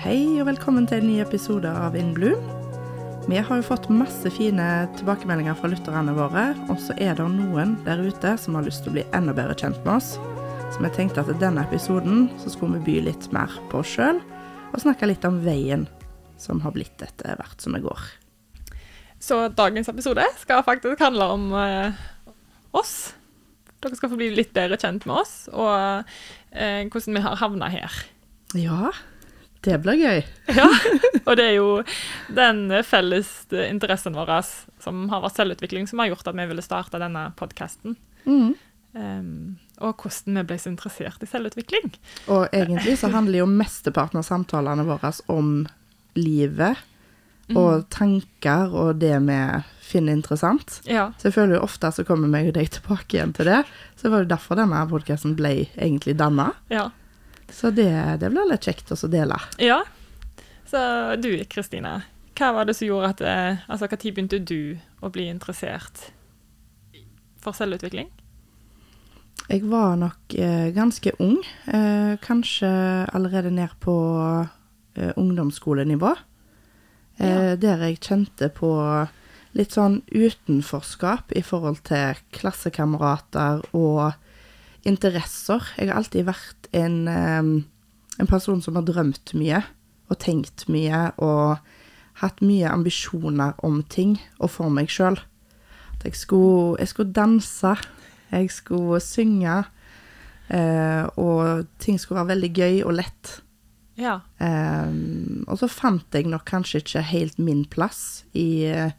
Hei og velkommen til en ny episode av In Bloom. Vi har jo fått masse fine tilbakemeldinger fra lytterne våre, og så er det noen der ute som har lyst til å bli enda bedre kjent med oss. Så vi tenkte at i denne episoden så skulle vi by litt mer på oss sjøl, og snakke litt om veien som har blitt etter hvert som vi går. Så dagens episode skal faktisk handle om eh, oss. Dere skal få bli litt bedre kjent med oss, og eh, hvordan vi har havna her. Ja, det blir gøy. Ja, og det er jo den felles interessen vår som har vært selvutvikling, som har gjort at vi ville starte denne podkasten. Mm. Um, og hvordan vi ble så interessert i selvutvikling. Og egentlig så handler jo mesteparten av samtalene våre om livet og tanker og det vi finner interessant. Ja. Så jeg føler jo ofte så kommer meg og deg tilbake igjen til det. Så det var jo derfor denne podkasten ble egentlig danna. Ja. Så det, det blir litt kjekt å dele. ja. Så du, Kristine, hva var det som gjorde at eh, Altså, når begynte du å bli interessert for selvutvikling? Jeg var nok eh, ganske ung. Eh, kanskje allerede ned på eh, ungdomsskolenivå. Eh, Ja. Der jeg kjente på litt sånn utenforskap i forhold til klassekamerater og interesser. Jeg har alltid vært en, en person som har drømt mye og tenkt mye og hatt mye ambisjoner om ting og for meg sjøl. Jeg skulle, jeg skulle danse, jeg skulle synge, eh, og ting skulle være veldig gøy og lett. Ja. Eh, og så fant jeg nok kanskje ikke helt min plass i eh,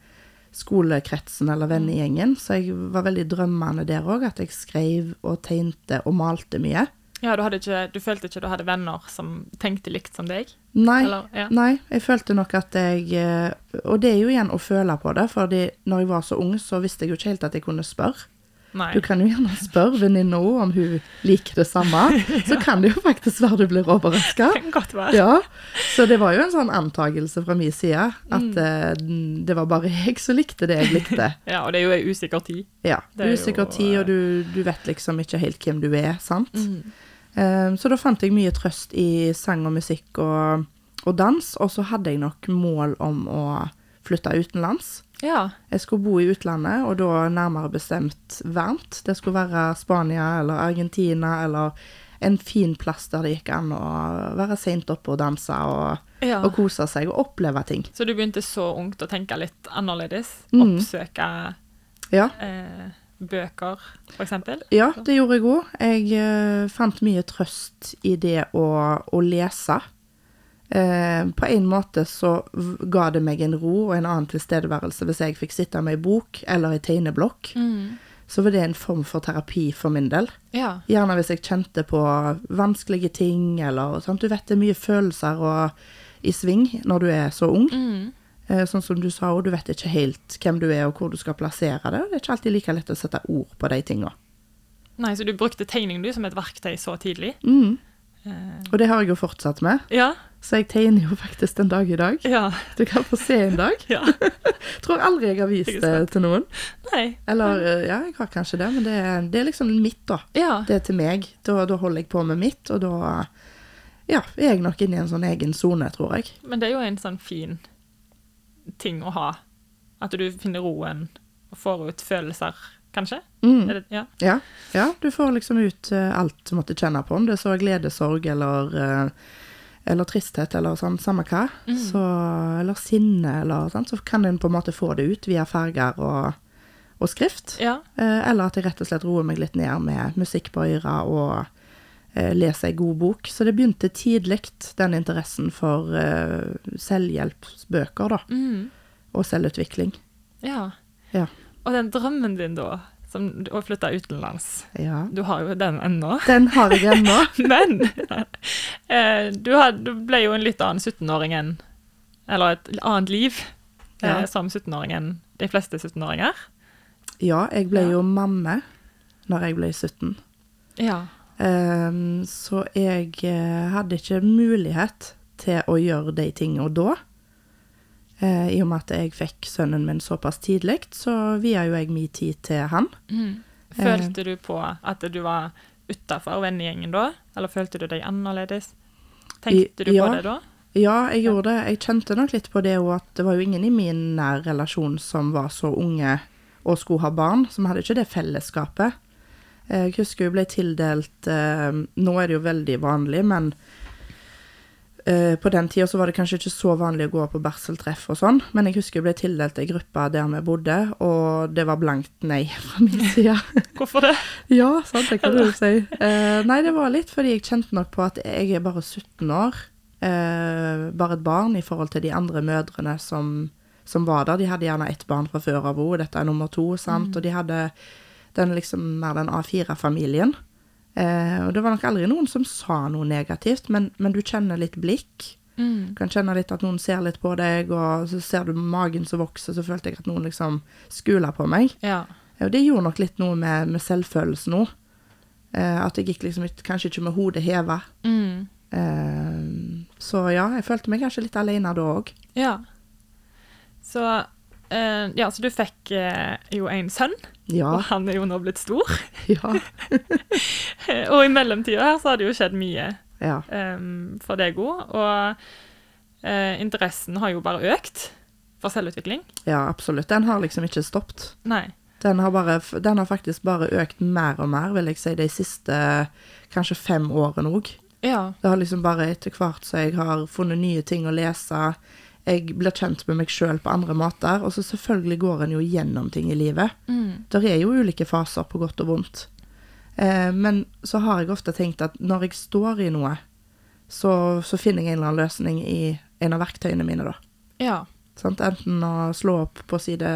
skolekretsen eller vennegjengen, så jeg var veldig drømmende der òg, at jeg skrev og tegnte og malte mye. Ja, du, ikke, du følte ikke du hadde venner som tenkte likt som deg? Nei, Eller, ja. nei, jeg følte nok at jeg eh, Og det er jo igjen å føle på det, for når jeg var så ung, så visste jeg jo ikke helt at jeg kunne spørre. Nei. Du kan jo gjerne spørre venninna om hun liker det samme. Så kan det jo faktisk være du blir overraska. Ja, så det var jo en sånn antagelse fra min side at Mm. eh, det var bare jeg som likte det jeg likte. Ja, og det er jo ei usikker tid. Ja, er usikker jo, tid, og du, du vet liksom ikke helt hvem du er, sant? Eh, så da fant jeg mye trøst i sang og musikk og, og dans, og så hadde jeg nok mål om å flytte utenlands. Ja. Jeg skulle bo i utlandet, og da nærmere bestemt varmt. Det skulle være Spania eller Argentina eller en fin plass der det gikk an å være seint oppe og danse og, ja. og kose seg og oppleve ting. Så du begynte så ungt å tenke litt annerledes? Mm. Oppsøke Ja, eh, bøker, f.eks.? ja det gjorde jeg òg. Jeg uh, fant mye trøst i det å, å lese. Uh, på en måte så ga det meg en ro og en annen tilstedeværelse hvis jeg fikk sitte med ei bok eller ei tegneblokk. Så var det en form for terapi for min del. Ja. Gjerne hvis jeg kjente på vanskelige ting, eller sånt. Du vet det er mye følelser og, i sving når du er så ung. Eh, sånn som du sa, og du vet ikke helt hvem du er og hvor du skal plassere det. Det er ikke alltid like lett å sette ord på de tinga. Nei, så du brukte tegning du som et verktøy så tidlig? Mm. Eh, Og det har jeg jo fortsatt med, ja. så jeg tegner jo faktisk den dag i dag. Ja. Du kan få se en dag. ja. Tror aldri jeg har vist Jeg det til noen. Nei. Eller eh, ja, jeg har kanskje det, men det, det er liksom mitt, da. Ja. Det er til meg. Da, da holder jeg på med mitt, og da ja, er jeg nok inne i en sånn egen sone, tror jeg. Men det er jo en sånn fin ting å ha. At du finner roen og får ut følelser, kanskje? Mm. Det, ja. Ja, ja, du får liksom ut uh, alt du måtte kjenne på, om det er så glede, sorg eller, uh, eller tristhet eller sånn, samme hva. Så, eller sinne eller sånn, så kan en på en måte få det ut via farger og, og skrift. ja. Uh, eller at jeg rett og slett roer meg litt ned med musikk på øra og eh, leser ei god bok. Så det begynte tidlig, den interessen for eh, selvhjelpsbøker, da. Mm. Og selvutvikling. ja. Ja. Og den drømmen din, da, som å flytte utenlands ja. Du har jo den ennå. Den har jeg ennå. Men eh, du, had, du ble jo en litt annen 17-åring enn Eller et annet liv Ja. som 17-åring enn de fleste 17-åringer. Ja, jeg ble jo mamme når jeg ble 17. Ja. Ehm, så jeg eh, hadde ikke mulighet til å gjøre de tingene da. Eh, I og med at jeg fikk sønnen min såpass tidlig, så via jo jeg min tid til han. Mm. Følte du på at du var utafor vennegjengen da, eller følte du deg annerledes? Tenkte du ja. på det da? Ja, jeg gjorde det. Jeg kjente nok litt på det òg at det var jo ingen i min nær relasjon som var så unge og skulle ha barn, som hadde ikke det fellesskapet. Eh, Jeg husker jeg ble tildelt eh, Nå er det jo veldig vanlig, men eh, på den tida så var det kanskje ikke så vanlig å gå på barseltreff og sånn, men jeg husker jeg ble tildelt ei gruppe der vi bodde, og det var blankt nei fra min side. Hvorfor det? Ja, sant, det kan du si. Eh, nei, det var litt fordi jeg kjente nok på at jeg er bare 17 år. Eh, bare et barn i forhold til de andre mødrene som, som var der. De hadde gjerne ett barn fra før av henne, dette er nummer to, sant. Og de hadde den liksom mer den A4-familien. Eh, og det var nok aldri noen som sa noe negativt, men, men du kjenner litt blikk. Mm. Kan kjenne litt at noen ser litt på deg, og så ser du magen som vokser, så følte jeg at noen liksom skuler på meg. Ja. Eh, Og det gjorde nok litt noe med, med selvfølelsen nå. Eh, at jeg gikk liksom kanskje ikke med hodet heva. Mm. Eh, så ja, jeg følte meg kanskje litt alene da òg. Ja. Så eh, Ja, så du fikk eh, jo en sønn, Ja, og han er jo nå blitt stor. ja, og i mellomtida her så har det jo skjedd mye ja. um, for deg òg. Og uh, interessen har jo bare økt for selvutvikling. Ja, absolutt. Den har liksom ikke stoppet. Nei. Den har, bare, den har faktisk bare økt mer og mer, vil jeg si, de siste kanskje fem årene òg. Ja. Det har liksom bare etter hvert så jeg har funnet nye ting å lese. Jeg blir kjent med meg sjøl på andre måter. Og så selvfølgelig går en jo gjennom ting i livet. Mm. Der er jo ulike faser på godt og vondt. Eh, men så har jeg ofte tenkt at når jeg står i noe, så, så finner jeg en eller annen løsning i en av verktøyene mine, da. Ja. Sånn, Enten å slå opp på side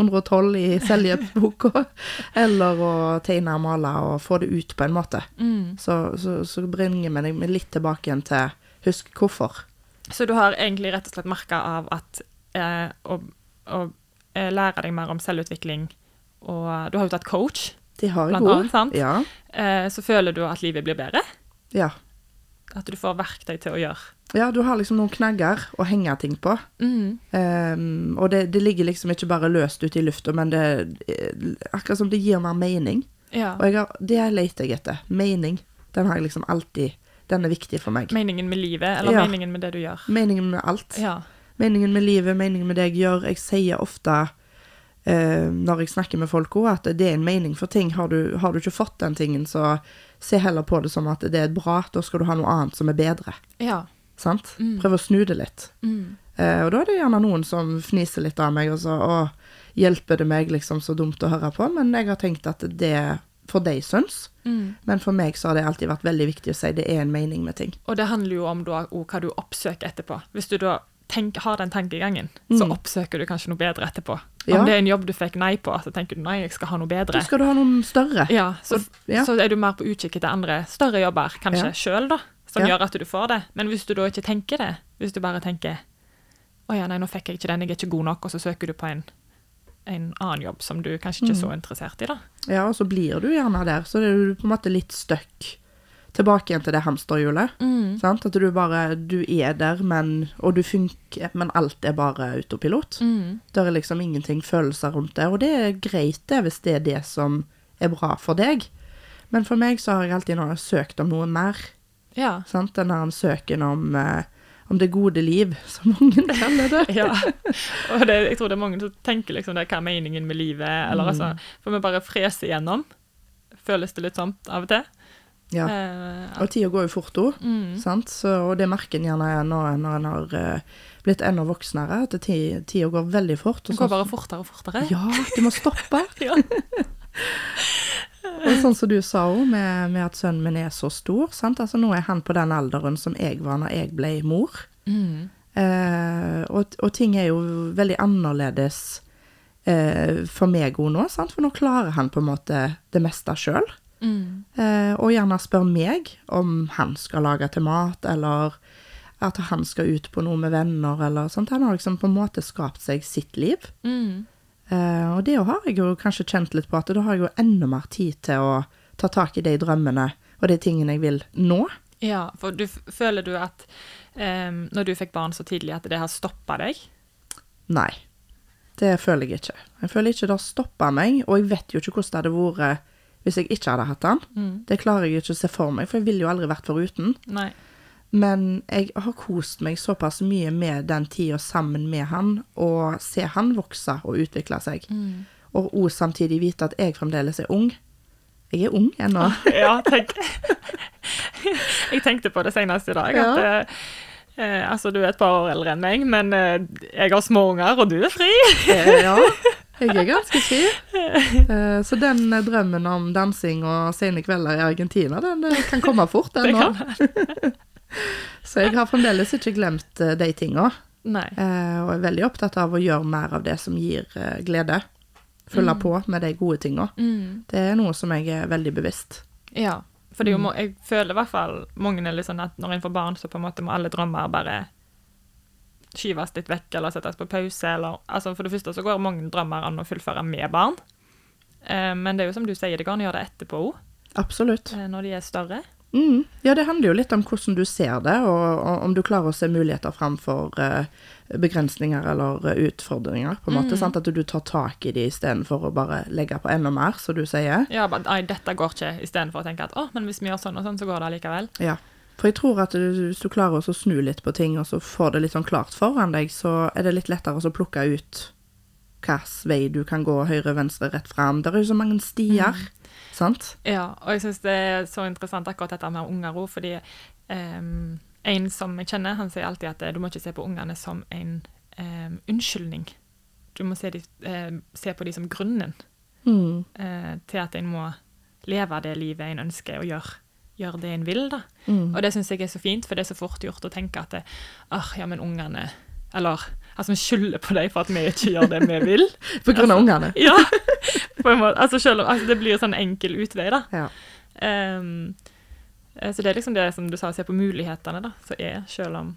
112 i selvhjelpsboka, eller å tegne og male og få det ut på en måte. Mm. Så, så, så bringer vi meg litt tilbake igjen til husk hvorfor. Så du har egentlig rett og slett merka av at eh, å, å eh, lære deg mer om selvutvikling, og du har jo tatt coach, blant annet, sant? Ja. Eh, så føler du at livet blir bedre? ja. At du får verktøy til å gjøre? Ja, du har liksom noen knagger å henge ting på. Mm. Um, og det, det ligger liksom ikke bare løst ute i lufta, men det akkurat som det gir mer mening. Ja. Og har, det leter jeg etter. Mening. Den har jeg liksom alltid Den er viktig for meg. Meningen med livet, eller Ja. meningen med det du gjør? Meningen med alt. Ja. Meningen med livet, meningen med det jeg gjør. Jeg sier ofte eh, når jeg snakker med folk òg, at det er en mening for ting. Har du, har du ikke fått den tingen, så se heller på det som at det er bra. Da skal du ha noe annet som er bedre. Ja. Sant? Mm. Prøv å snu det litt. Mm. Eh, og da er det gjerne noen som fniser litt av meg, og så å, hjelper det meg liksom så dumt å høre på, men jeg har tenkt at det for deg syns. Mm. Men for meg så har det alltid vært veldig viktig å si det er en mening med ting. Og det handler jo om da, hva du oppsøker etterpå. Hvis du da tenk, har den tankegangen, så Mm. oppsøker du kanskje noe bedre etterpå. Ja. Om det er en jobb du fikk nei på, så tenker du nei, jeg skal ha noe bedre. Da skal du ha noen større. Ja, så, Og- ja. så er du mer på utkikk etter andre større jobber, kanskje Ja. sjøl, da, som gjør at du får det. Men hvis du da ikke tenker det, hvis du bare tenker å ja, nei, nå fikk jeg ikke den, jeg er ikke god nok, og så søker du på en, en annen jobb som du kanskje ikke er Mm. så interessert i, da. Ja, og så blir du gjerne der. Så er du på en måte litt stuck tilbake igjen til det hamsterhjulet. Sant? At du bare Du er der, men Og du funker, men alt er bare autopilot. Mm. Det er liksom ingenting følelser rundt det. Og det er greit, det, hvis det er det som er bra for deg. Men for meg så har jeg alltid nå søkt om noe mer. Ja. Sant? Den der søken om, eh, om det gode liv, som mange kaller det. ja. Og det, jeg tror det er mange som tenker liksom det, hva er meningen med livet, eller Mm. altså For vi bare freser igjennom. Føles det litt sånn av og til. Ja. Eh, Og tida går jo fort òg. mm. Sant? Så, og det merker en gjerne når, når en har eh, blitt enda voksnere, at tida går veldig fort. Det går bare fortere og fortere. ja, du må stoppe. Ja. Og sånn som du sa òg, med, med at sønnen min er så stor. Sant? Altså, nå er han på den alderen som jeg var når jeg ble mor. Mm. Eh, og, og ting er jo veldig annerledes eh, for meg òg nå, sant? for nå klarer han på en måte det meste sjøl. Mm. Eh, og gjerne spør meg om han skal lage til mat, eller at han skal ut på noe med venner, eller sånt. Han har liksom på en måte skapt seg sitt liv. Mm. Eh, og det har jeg jo kanskje kjent litt på, at da har jeg jo enda mer tid til å ta tak i de drømmene og de tingene jeg vil nå. Ja, for du, føler du at um, når du fikk barn så tidlig, at det har stoppa deg? Nei, det føler jeg ikke. Jeg føler ikke det har stoppa meg, og jeg vet jo ikke hvordan det hadde vært hvis jeg ikke hadde hatt den. Mm. Det klarer jeg ikke å se for meg, for jeg ville jo aldri vært foruten. Nei. Men jeg har kost meg såpass mye med den tida sammen med han, og se han vokse og utvikle seg. Og òg samtidig vite at jeg fremdeles er ung. Jeg er ung ennå. Ja, tenk. jeg tenkte på det senest i dag. At Ja. eh, eh, altså, du er et par år eldre enn meg, men eh, jeg har små unger, og du er fri. Eh, ja, jeg er ganske fri. Eh, så den eh, drømmen om dansing og sene kvelder i Argentina, den den kan komme fort, den kan Så jeg har fremdeles ikke glemt eh, de tinga. Eh, og er veldig opptatt av å gjøre mer av det som gir eh, glede. Følge på med de gode tinga. Mm. Det er noe som jeg er veldig bevisst. Ja. For må- jeg føler i hvert fall mange er litt sånn at når en får barn, så på en måte må alle drømmer bare skyves litt vekk eller settes på pause. Eller, altså for det første så går mange drømmer an å fullføre med barn. Eh, men det er jo som du sier, det går an å gjøre det etterpå òg, Absolutt. når de er større. Mm. Ja, det handler jo litt om hvordan du ser det, og, og om du klarer å se muligheter framfor uh, begrensninger eller eh, utfordringer, på en måte. Sant? At du tar tak i de istedenfor å bare legge på enda mer, som du sier. Ja, bare, nei, dette går ikke, istedenfor å tenke at å, men hvis vi gjør sånn og sånn, så går det allikevel. Ja. For jeg tror at du, hvis du klarer å snu litt på ting, og så får det litt sånn klart foran deg, så er det litt lettere å plukke ut hvilken vei du kan gå, høyre, venstre, rett fram. Det er jo så mange stier, sant? Ja, og jeg syns det er så interessant akkurat dette med unger òg, fordi um, en som jeg kjenner, han sier alltid at eh, du må ikke se på ungene som en um, unnskyldning. Du må se, de, uh, se på dem som grunnen Mm. uh, til at en må leve det livet en ønsker, og gjøre Gjøre det en vil. da. Mm. Og det syns jeg er så fint, for det er så fort gjort å tenke at det, ah, ja, men ungene Eller altså, vi skylder på dem for at vi ikke gjør det vi vil. På grunn av ungene. Ja, på en måte. Altså, selv om, altså, det blir sånn enkel utvei, da. Ja. Eh, så det er liksom det som du sa, se på mulighetene da, som er, selv om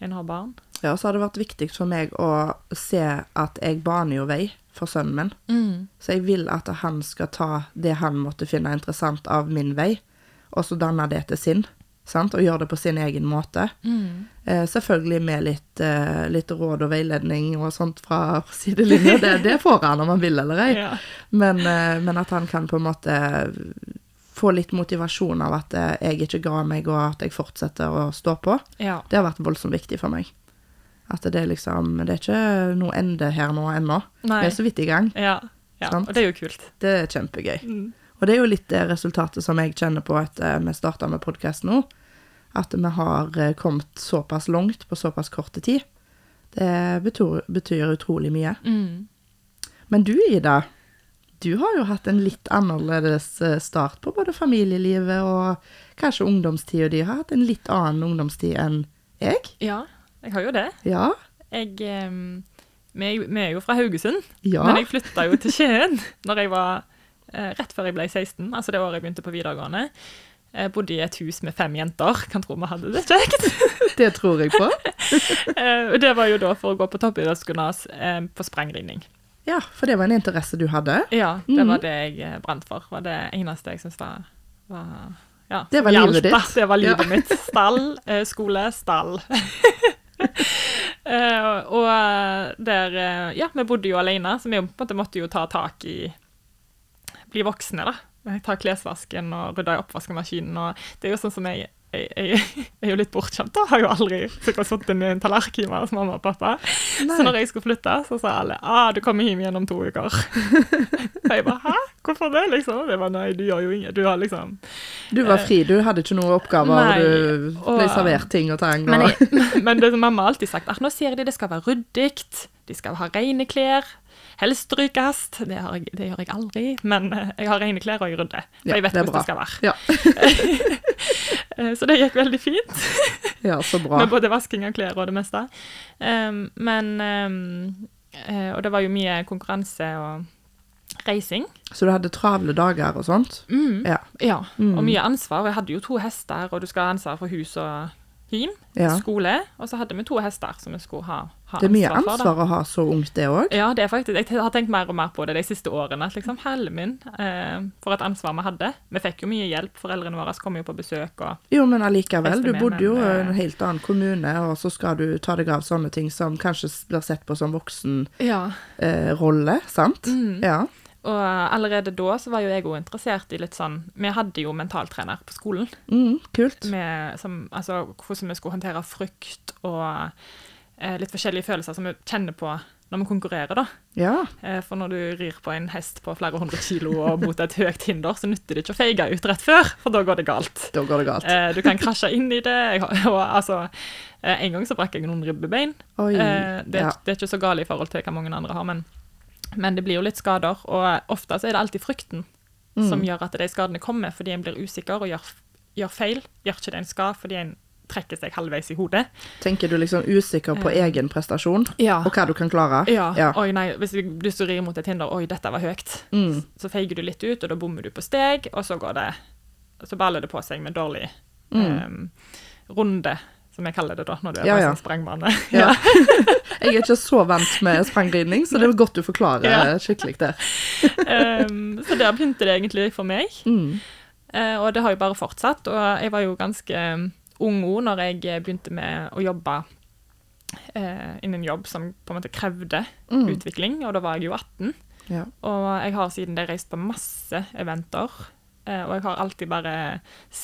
en har barn. Ja, så har det vært viktig for meg å se at jeg baner jo vei for sønnen min. Så jeg vil at han skal ta det han måtte finne interessant av min vei, og så danne det til sin. Sant? Og gjøre det på sin egen måte. Eh, selvfølgelig med litt, eh, litt råd og veiledning og sånt fra sidelinja. Det, det får han om han vil eller ei. Ja. Men, eh, men at han kan på en måte få litt motivasjon av at eh, jeg ikke ga meg, og at jeg fortsetter å stå på. Ja. Det har vært voldsomt viktig for meg. At det er liksom Det er ikke noe ende her nå ennå. Vi er så vidt i gang. Ja. ja. Og det er jo kult. Det er kjempegøy. Mm. Og det er jo litt det resultatet som jeg kjenner på etter vi starta med podkast nå. At vi har eh, kommet såpass langt på såpass korte tid. Det betyr, betyr utrolig mye. Mm. Men du, Ida, du har jo hatt en litt annerledes eh, start på både familielivet og kanskje ungdomstida di. Har hatt en litt annen ungdomstid enn jeg. Ja, jeg har jo det. Ja. Jeg, Um vi, er jo- fra Haugesund, Ja. men jeg flytta jo til Skien når jeg var eh, rett før jeg ble 16, altså det året jeg begynte på videregående. Jeg bodde i et hus med fem jenter. Kan tro vi hadde det kjekt. Det tror jeg på. Eh, det var jo da for å gå på toppidrettsgymnas eh, på sprengridning. Ja, for det var en interesse du hadde. Ja, det Mhm. var det jeg eh, brant for. Det var det eneste jeg syntes var, var ja, Det var livet da. ditt. Det var livet Ja. mitt. Stall, eh, skole, stall. Eh, og eh, der eh, Ja, vi bodde jo alene, så vi på en måte måtte jo ta tak i Bli voksne, da. Ta klesvasken og rydde i oppvaskmaskinen. Og det er jo sånn som jeg jeg, jeg, jeg er jo litt bortskjemt, da. Har jo aldri sittet med en tallerken hjemme hos mamma og pappa. Så når jeg skulle flytte, så sa alle ah, du kommer hjem igjen om to uker. og jeg bare hæ, hvorfor det, liksom? Det var nei, du gjør jo ingen Du har liksom Du var fri, du hadde ikke noen oppgaver, Nei, du ble og- servert ting og tang. Men, jeg, men det som mamma har alltid sagt, at nå sier de det skal være ryddig, de skal ha rene klær. Helst strykes. Det, jeg, det gjør jeg aldri, men eh, jeg har rene klær og jeg rydder. For Ja, jeg vet hvordan det skal være. Ja. Eh, Så det gikk veldig fint. ja, så bra. Med både vasking av klær og det meste. Um, men um, Og det var jo mye konkurranse og reising. Så du hadde travle dager og sånt? Mm. Ja. Ja, Mm. og mye ansvar. Jeg hadde jo to hester, og du skal ha ansvar for hus og hjem, skole. Og så hadde vi to hester som vi skulle ha Det er mye ansvar ansvar å ha så ungt, det òg. Ja, det er faktisk, jeg har tenkt mer og mer på det de siste årene. liksom Helle min, eh, for et ansvar vi hadde. Vi fikk jo mye hjelp. Foreldrene våre kom jo på besøk. og Jo, men allikevel. Du bodde jo i en helt annen kommune, og så skal du ta deg av sånne ting som kanskje blir sett på som voksenrolle, Ja, eh, rolle, sant? Mm. Ja. Og allerede da så var jo jeg òg interessert i litt sånn Vi hadde jo mentaltrener på skolen. Mm, kult. Med, som, altså, hvordan vi skulle håndtere frykt og eh, litt forskjellige følelser som vi kjenner på når vi konkurrerer, da. Ja. Eh, for når du rir på en hest på flere hundre kilo og mot et høyt hinder, så nytter det ikke å feige ut rett før, for da går det galt. Da går det galt. Eh, du kan krasje inn i det. Jeg, har- og, altså, eh, en gang så brakk jeg noen ribbebein. Oi. Eh, det, ja. det er ikke så galt i forhold til hva mange andre har, men, men det blir jo litt skader. Og ofte så er det alltid frykten som Mm. gjør at de skadene kommer, fordi en blir usikker og gjør, gjør feil. Gjør ikke det en skal, fordi en trekker seg halvveis i hodet. Tenker du liksom usikker på Eh. egen prestasjon, Ja. og hva du kan klare? Ja. Ja. Oi, nei, hvis du rir mot et hinder, oi, dette var høyt, Mm. så feiger du litt ut, og da bommer du på steg, og så går det Så baller det på seg med dårlig Mm. um, runde, som jeg kaller det da, når du er Ja, på ja. sånn sprengbane. Ja. Jeg er ikke så vant med sprangridning, så det er godt du forklarer Ja. skikkelig der. um, så der begynte det egentlig for meg. Mm. uh, og det har jo bare fortsatt. Og jeg var jo ganske um, ung òg når jeg eh, begynte med å jobbe eh, innen jobb som på en måte krevde Mm. utvikling, og da var jeg jo 18. Ja. Og jeg har siden det reist på masse eventer. Eh, og jeg har alltid bare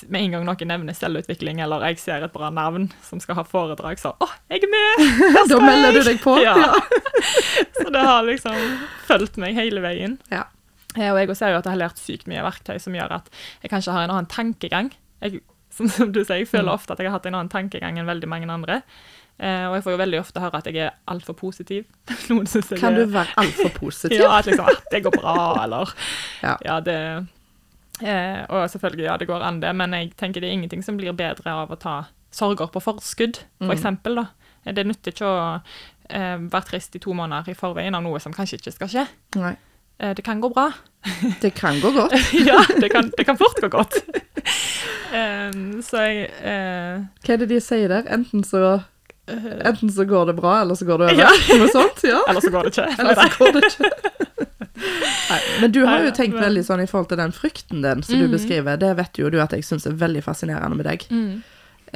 Med en gang noen nevner selvutvikling, eller jeg ser et bra navn som skal ha foredrag, så Å, jeg er med! Da melder du deg på. Ja. Ja. Så det har liksom fulgt meg hele veien. Ja. Eh, Og jeg ser jo at jeg har lært sykt mye verktøy som gjør at jeg kanskje har en annen tankegang. Jeg, som, som du sier, jeg føler Mm. ofte at jeg har hatt en annen tankegang enn veldig mange andre. Eh, og jeg får jo veldig ofte høre at jeg er altfor positiv. Noen synes jeg Kan du være altfor positiv? ja, at liksom, at det går bra, eller Ja. Ja, det eh, Og selvfølgelig, ja, det går an, det, men jeg tenker det er ingenting som blir bedre av å ta sorger på forskudd, for Mm. eksempel, da. Eh, Det nytter ikke å eh, være trist i to måneder i forveien av noe som kanskje ikke skal skje. Nei. Eh, det kan gå bra. Det kan gå godt. ja, det kan, det kan fort gå godt. Em, så jeg uh, Hva er det de sier der? Enten så, eh, enten så går det bra, eller så går det over. Ja. Noe sånt? Ja. Eller så går det ikke. Eller så går det ikke. Nei, men du har jo tenkt veldig sånn i forhold til den frykten din som du Mhm. beskriver. Det vet jo du at jeg syns er veldig fascinerende med deg. Mm,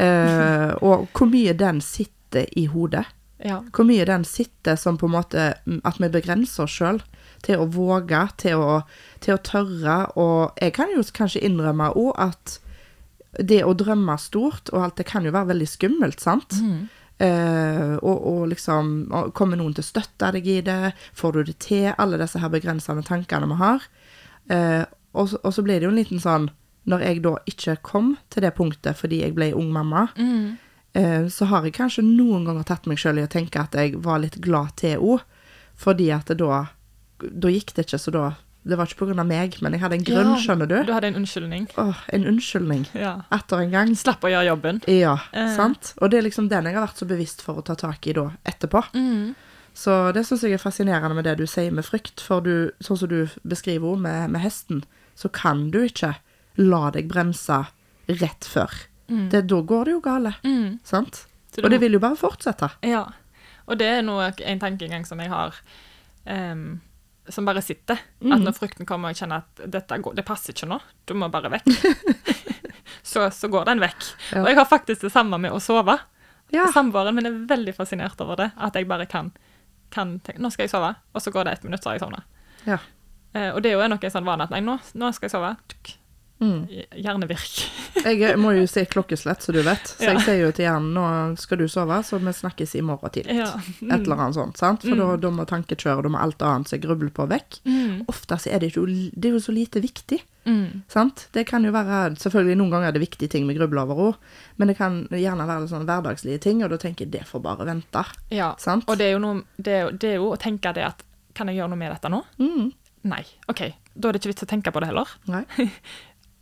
Uh, og hvor mye den sitter i hodet. ja. Hvor mye den sitter som på en måte mm, At vi begrenser oss sjøl til å våge, til å, til å tørre. Og jeg kan jo kanskje innrømme òg at det å drømme stort og alt, det kan jo være veldig skummelt, sant? Mm. Eh, og, og liksom og Kommer noen til å støtte deg i det? Får du det til? Alle disse her begrensende tankene vi har. Eh, og, og så ble det jo en liten sånn Når jeg da ikke kom til det punktet fordi jeg ble ung mamma, Mm. eh, så har jeg kanskje noen ganger tatt meg sjøl i å tenke at jeg var litt glad til henne. Fordi at da Da gikk det ikke, så da Det var ikke av meg, men jeg hadde en grunn, Ja, skjønner du. Du hadde en unnskyldning. Åh, en unnskyldning. Ja. Atter en gang. Slapp å gjøre jobben. Ja, Eh. sant? Og det er liksom den jeg har vært så bevisst for å ta tak i da, etterpå. Mm. Så det syns jeg er fascinerende med det du sier med frykt, for du, sånn som du beskriver henne med, med hesten, så kan du ikke la deg bremse rett før. Mm. Det, da går det jo gale, Mm. sant? Så Og det vil jo bare fortsette. Ja. Og det er noe, en tankegang som jeg har em, som bare sitter. At Mhm. når frykten kommer og jeg kjenner at dette går, det passer ikke nå, du må bare vekk, så, så går den vekk. Ja. Og jeg har faktisk det samme med å sove. Ja. Samboeren min er veldig fascinert over det. At jeg bare kan, kan tenke nå skal jeg sove, og så går det ett minutt, så har jeg sovna. Ja. Eh, og det er jo nok en sånn vane at nei, nå, nå skal jeg sove. Tuk. Mm. Hjernevirk. Jeg må jo si klokkeslett, så du vet. Så Ja. jeg sier jo til hjernen nå skal du sove, så vi snakkes i morgen tidlig. Ja. Et eller annet sånt, sant? For Mm. da, da må tankekjøret, da må alt annet som jeg grubler på, vekk. Mm. Ofte så er det, jo, det er jo så lite viktig. Mm. Sant? Det kan jo være Selvfølgelig noen ganger er det viktige ting vi grubler over òg, men det kan gjerne være sånne sånn hverdagslige ting, og da tenker jeg det får bare vente. Ja. Sant? Og det er, noe, det, er det er jo å tenke det at Kan jeg gjøre noe med dette nå? Mm. Nei. OK. Da er det ikke vits å tenke på det heller. Nei.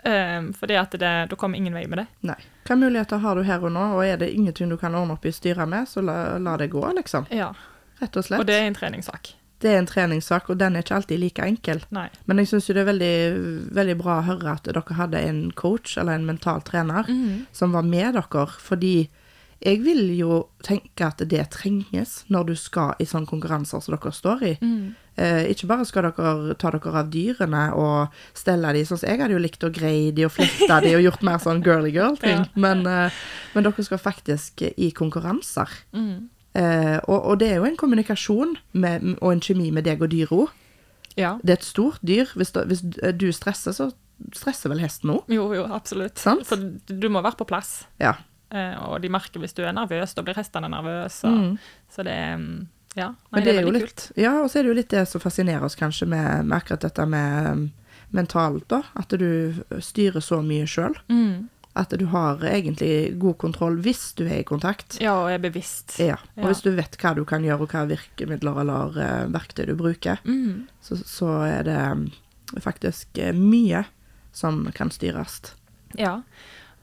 Um, fordi at det, da kommer ingen vei med det. Nei. Hva muligheter har du her og nå, og er det ingenting du kan ordne opp i styret med, så la, la det gå, liksom. Ja. Rett og slett. Og det er en treningssak. Det er en treningssak, og den er ikke alltid like enkel. Nei. Men jeg syns jo det er veldig, veldig bra å høre at dere hadde en coach, eller en mental trener, Mm. som var med dere, fordi jeg vil jo tenke at det trenges når du skal i sånne konkurranser som dere står i. Mm. Eh, ikke bare skal dere ta dere av dyrene og stelle de sånn som jeg hadde jo likt å greie de og flette de og gjort mer sånn girly girl-ting, Ja. men, eh, men dere skal faktisk i konkurranser. Mm. Eh, og, og det er jo en kommunikasjon med, og en kjemi med deg og dyra. Ja. Det er et stort dyr. Hvis, du- hvis du stresser, så stresser vel hesten òg. Jo, jo, absolutt. Sant? Så du må være på plass. Ja. Eh, og de merker hvis du er nervøs, da blir hestene nervøse. Mm. Så det er mm, Ja, nei, Men det er jo veldig kult. Ja, og så er det jo litt det som fascinerer oss kanskje med, med akkurat dette med um, mentalt, da. At du styrer så mye sjøl. Mm. At du har egentlig god kontroll hvis du er i kontakt. Ja, og er bevisst. Ja, og Ja. hvis du vet hva du kan gjøre, og hva virkemidler eller uh, verktøy du bruker, Mm. så, så er det um, faktisk eh, mye som kan styres. Ja.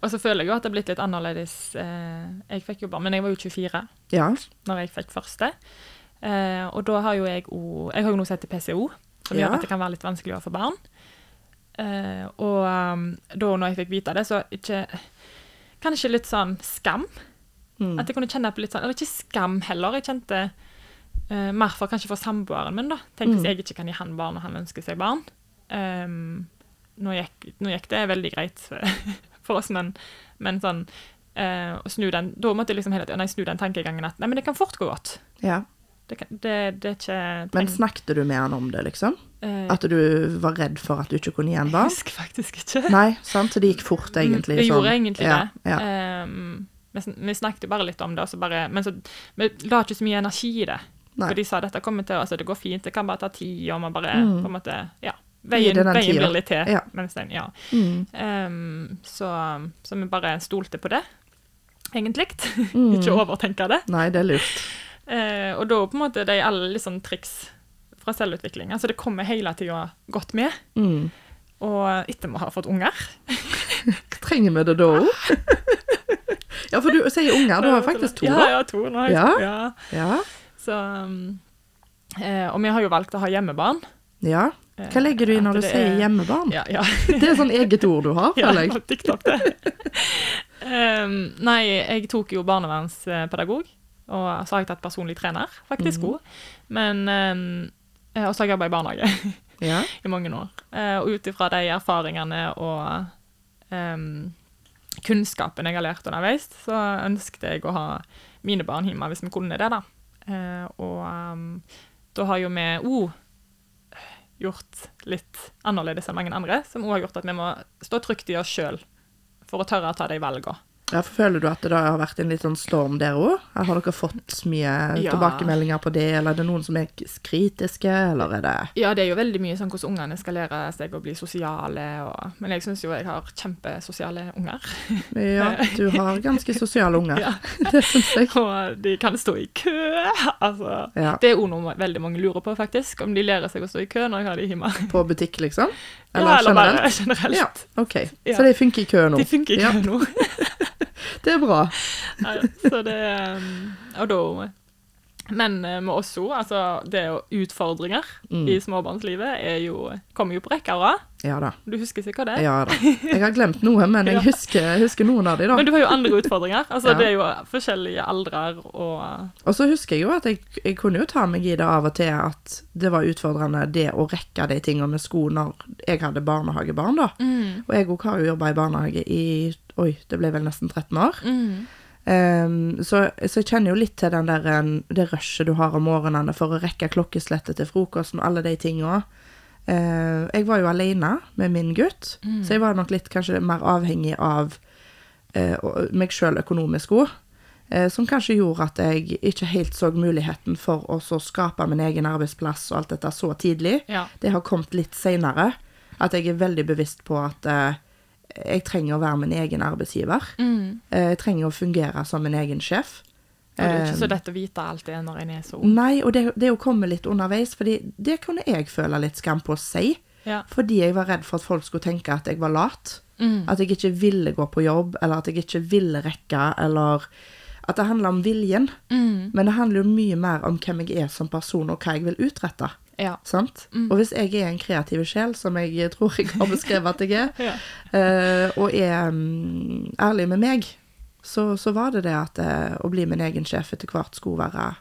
Og så føler jeg jo at det har blitt litt annerledes. Eh, jeg fikk jo barn, men jeg var jo 24 Ja. når jeg fikk første. Eh, og da har jo jeg òg Jeg har jo noe som heter PCO, som Ja. gjør at det kan være litt vanskelig å få barn. Eh, og um, da når jeg fikk vite det, så ikke Kanskje litt sånn skam. Mm. At jeg kunne kjenne på litt sånn Eller ikke skam heller. Jeg kjente eh, mer for kanskje for samboeren min, da. Tenk hvis Mm. jeg ikke kan gi han barn, og han ønsker seg barn. Um, nå, gikk, nå gikk det veldig greit for, for oss, men, men sånn eh, å snu den, Da måtte jeg liksom hele tiden nei, snu den tankegangen at nei, men det kan fort gå godt. ja. Det, det, det er ikke Men snakket du med han om det, liksom? eh, At du var redd for at du ikke kunne gi en barn? Jeg husker faktisk ikke. Nei, sant? Så det gikk fort, egentlig? Det sånn. gjorde egentlig ja, det. Ja. Um, vi, snakket jo bare litt om det, bare, men så vi la ikke så mye energi i det. Nei. For de sa dette kommer til, altså det går fint, det kan bare ta tid, og man bare Mm. på en måte, ja, veien, veien blir litt til. Ja. Den, ja. Mm. Um, så, så vi bare stolte på det, egentlig. Mm. ikke overtenke det. Nei, det er lurt. Eh, og da på en måte de alle sånn triks fra selvutvikling. Altså det kommer hele tida godt med. Mm. Og etter vi har fått unger Trenger vi det da òg? ja, for du sier unger. Du har faktisk to, Ja, ja, to. Nå har jeg Ja. to. Ja. Ja. Så, eh, og vi har jo valgt å ha hjemmebarn. ja. Eh, Hva legger du i når du sier er- hjemmebarn? Ja, ja. Det er sånn eget ord du har, føler jeg. Ja, TikTok, det. um, nei, jeg tok jo barnevernspedagog, og så har jeg tatt personlig trener, faktisk Mhm. òg. Men um, eh, Og så har jeg jobba i barnehage Ja. i mange år. Eh, og ut ifra de erfaringene og um, kunnskapen jeg har lært underveis, så ønsket jeg å ha mine barn hjemme hvis vi kunne det, da. Eh, og um, da har jo vi òg gjort litt annerledes enn mange andre, som òg har gjort at vi må stå trygt i oss sjøl for å tørre å ta de valgene. Ja, for Føler du at det da har vært en litt sånn storm der òg? Har dere fått mye Ja. tilbakemeldinger på det, eller er det noen som er kritiske, eller er det Ja, det er jo veldig mye sånn hvordan ungene skal lære seg å bli sosiale, og, men jeg syns jo jeg har kjempesosiale unger. Ja, du har ganske sosiale unger. Ja. Det syns jeg. Og de kan stå i kø. Altså, Ja. det er jo noe veldig mange lurer på, faktisk. Om de lærer seg å stå i kø når jeg har de hjemme. På butikk, liksom? Ja, Eller eller generelt? bare generelt. Ja, OK. Så de funker i kø nå? De funker i Ja, nå. det er bra. Ja, så det um, Og da Men eh, med oss òg, altså det jo utfordringer Mm. i småbarnslivet er jo, kommer jo på rekke og rad. Ja da. Du husker sikkert det? Ja da. Jeg har glemt noe, men jeg husker, husker noen av de, da. Men du har jo andre utfordringer. Altså Ja. Det er jo forskjellige aldrer og Og så husker jeg jo at jeg, jeg kunne jo ta meg i det av og til at det var utfordrende det å rekke de tingene med sko når jeg hadde barnehagebarn, da. mm, Og jeg òg har jo jobba i barnehage i Oi, det ble vel nesten 13 år. mm, Ehm, så, så jeg kjenner jo litt til den der, en- det rushet du har om morgenene for å rekke klokkeslettet til frokosten og alle de tinga. Uh, jeg var jo alene med min gutt, Mm. så jeg var nok litt kanskje mer avhengig av uh, meg sjøl økonomisk òg. Uh, som kanskje gjorde at jeg ikke helt så muligheten for å skape min egen arbeidsplass og alt dette så tidlig. ja. Det har kommet litt seinere. At jeg er veldig bevisst på at eh, jeg trenger å være min egen arbeidsgiver. Mm. Eh, Jeg trenger å fungere som min egen sjef. Og det er ikke så Eh, lett å vite alt det når en er så ung. Nei, og det, det å komme litt underveis, fordi det kunne jeg føle litt skam på å si. Ja. Fordi jeg var redd for at folk skulle tenke at jeg var lat. Mm. At jeg ikke ville gå på jobb, eller at jeg ikke ville rekke, eller at det handler om viljen. Mm. Men det handler jo mye mer om hvem jeg er som person, og hva jeg vil utrette. Ja. Sant? Mm. Og hvis jeg er en kreativ sjel, som jeg tror jeg har beskrevet at jeg er, Ja. uh, og er um, ærlig med meg, så, så var det det at uh, å bli min egen sjef etter hvert skulle være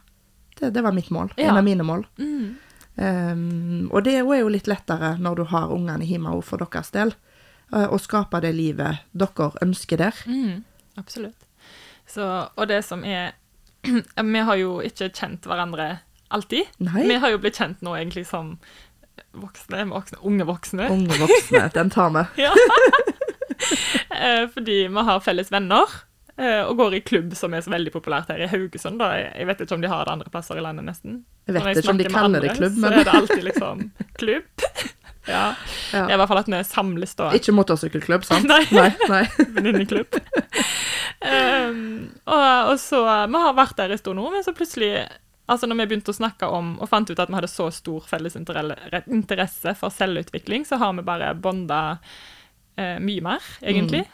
Det, det var mitt mål. Ja. En av mine mål. Mm. Um, og det er jo litt lettere når du har ungene hjemme òg for deres del, uh, å skape det livet dere ønsker der. Mm. Absolutt. Så, og det som er Vi har jo ikke kjent hverandre alltid. Nei. Vi har jo blitt kjent nå egentlig som voksne, voksne, unge voksne. Unge voksne. Den tar vi. Ja. Eh, Fordi vi har felles venner eh, og går i klubb som er så veldig populært her i Haugesund. Da. Jeg jeg vet ikke om de har det andre plasser i landet, nesten. Jeg vet vet ikke om de kaller andre, det klubb, klubb, Så men er det alltid liksom klubb. Ja. Ja. Det er i hvert fall at vi samles da. Ikke motorsykkelklubb, sant? Nei. Nei. nei. venninneklubb. um, og, og så Vi har vært der en stund nå, men så plutselig Altså når vi begynte å snakke om og fant ut at vi hadde så stor felles interesse for selvutvikling, så har vi bare bonda eh, mye mer, egentlig.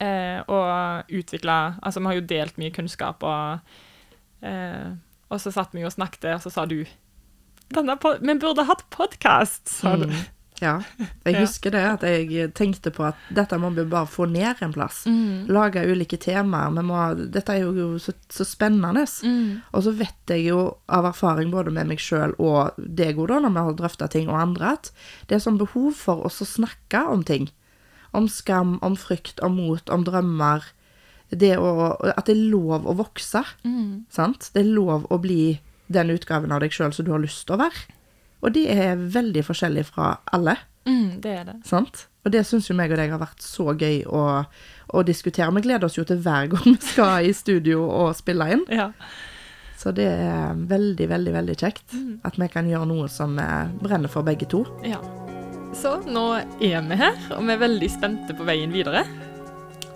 Eh, og utvikla Altså, vi har jo delt mye kunnskap, og eh, Og så satt vi og snakket, og så sa du Denne Vi burde hatt podkast, sa du. Mm. Ja. Jeg husker det, at jeg tenkte på at dette må vi bare få ned en plass. Mm. Lage ulike temaer. Må, dette er jo så, så spennende. Mm. Og så vet jeg jo av erfaring både med meg sjøl og deg, Oda, når vi har drøfta ting, og andre, at det er sånn behov for oss å snakke om ting. Om skam, om frykt, om mot, om drømmer. Det å, at det er lov å vokse. Mm. Sant? Det er lov å bli den utgaven av deg sjøl som du har lyst til å være. Og det er veldig forskjellig fra alle. Mm, det er det. Sant? Og det syns jo meg og deg har vært så gøy å, å diskutere. Vi gleder oss jo til hver gang vi skal i studio og spille inn. Ja. Så det er veldig, veldig veldig kjekt Mm. at vi kan gjøre noe som eh, brenner for begge to. Ja. Så nå er vi her, og vi er veldig spente på veien videre.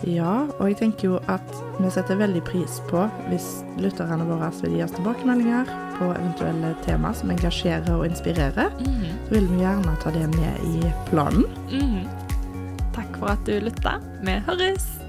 Ja, og jeg tenker jo at vi setter veldig pris på hvis lytterne våre vil gi oss tilbakemeldinger på eventuelle tema som engasjerer og inspirerer. Så vil vi gjerne ta det med i planen. Mm. Takk for at du lytta. Vi høres!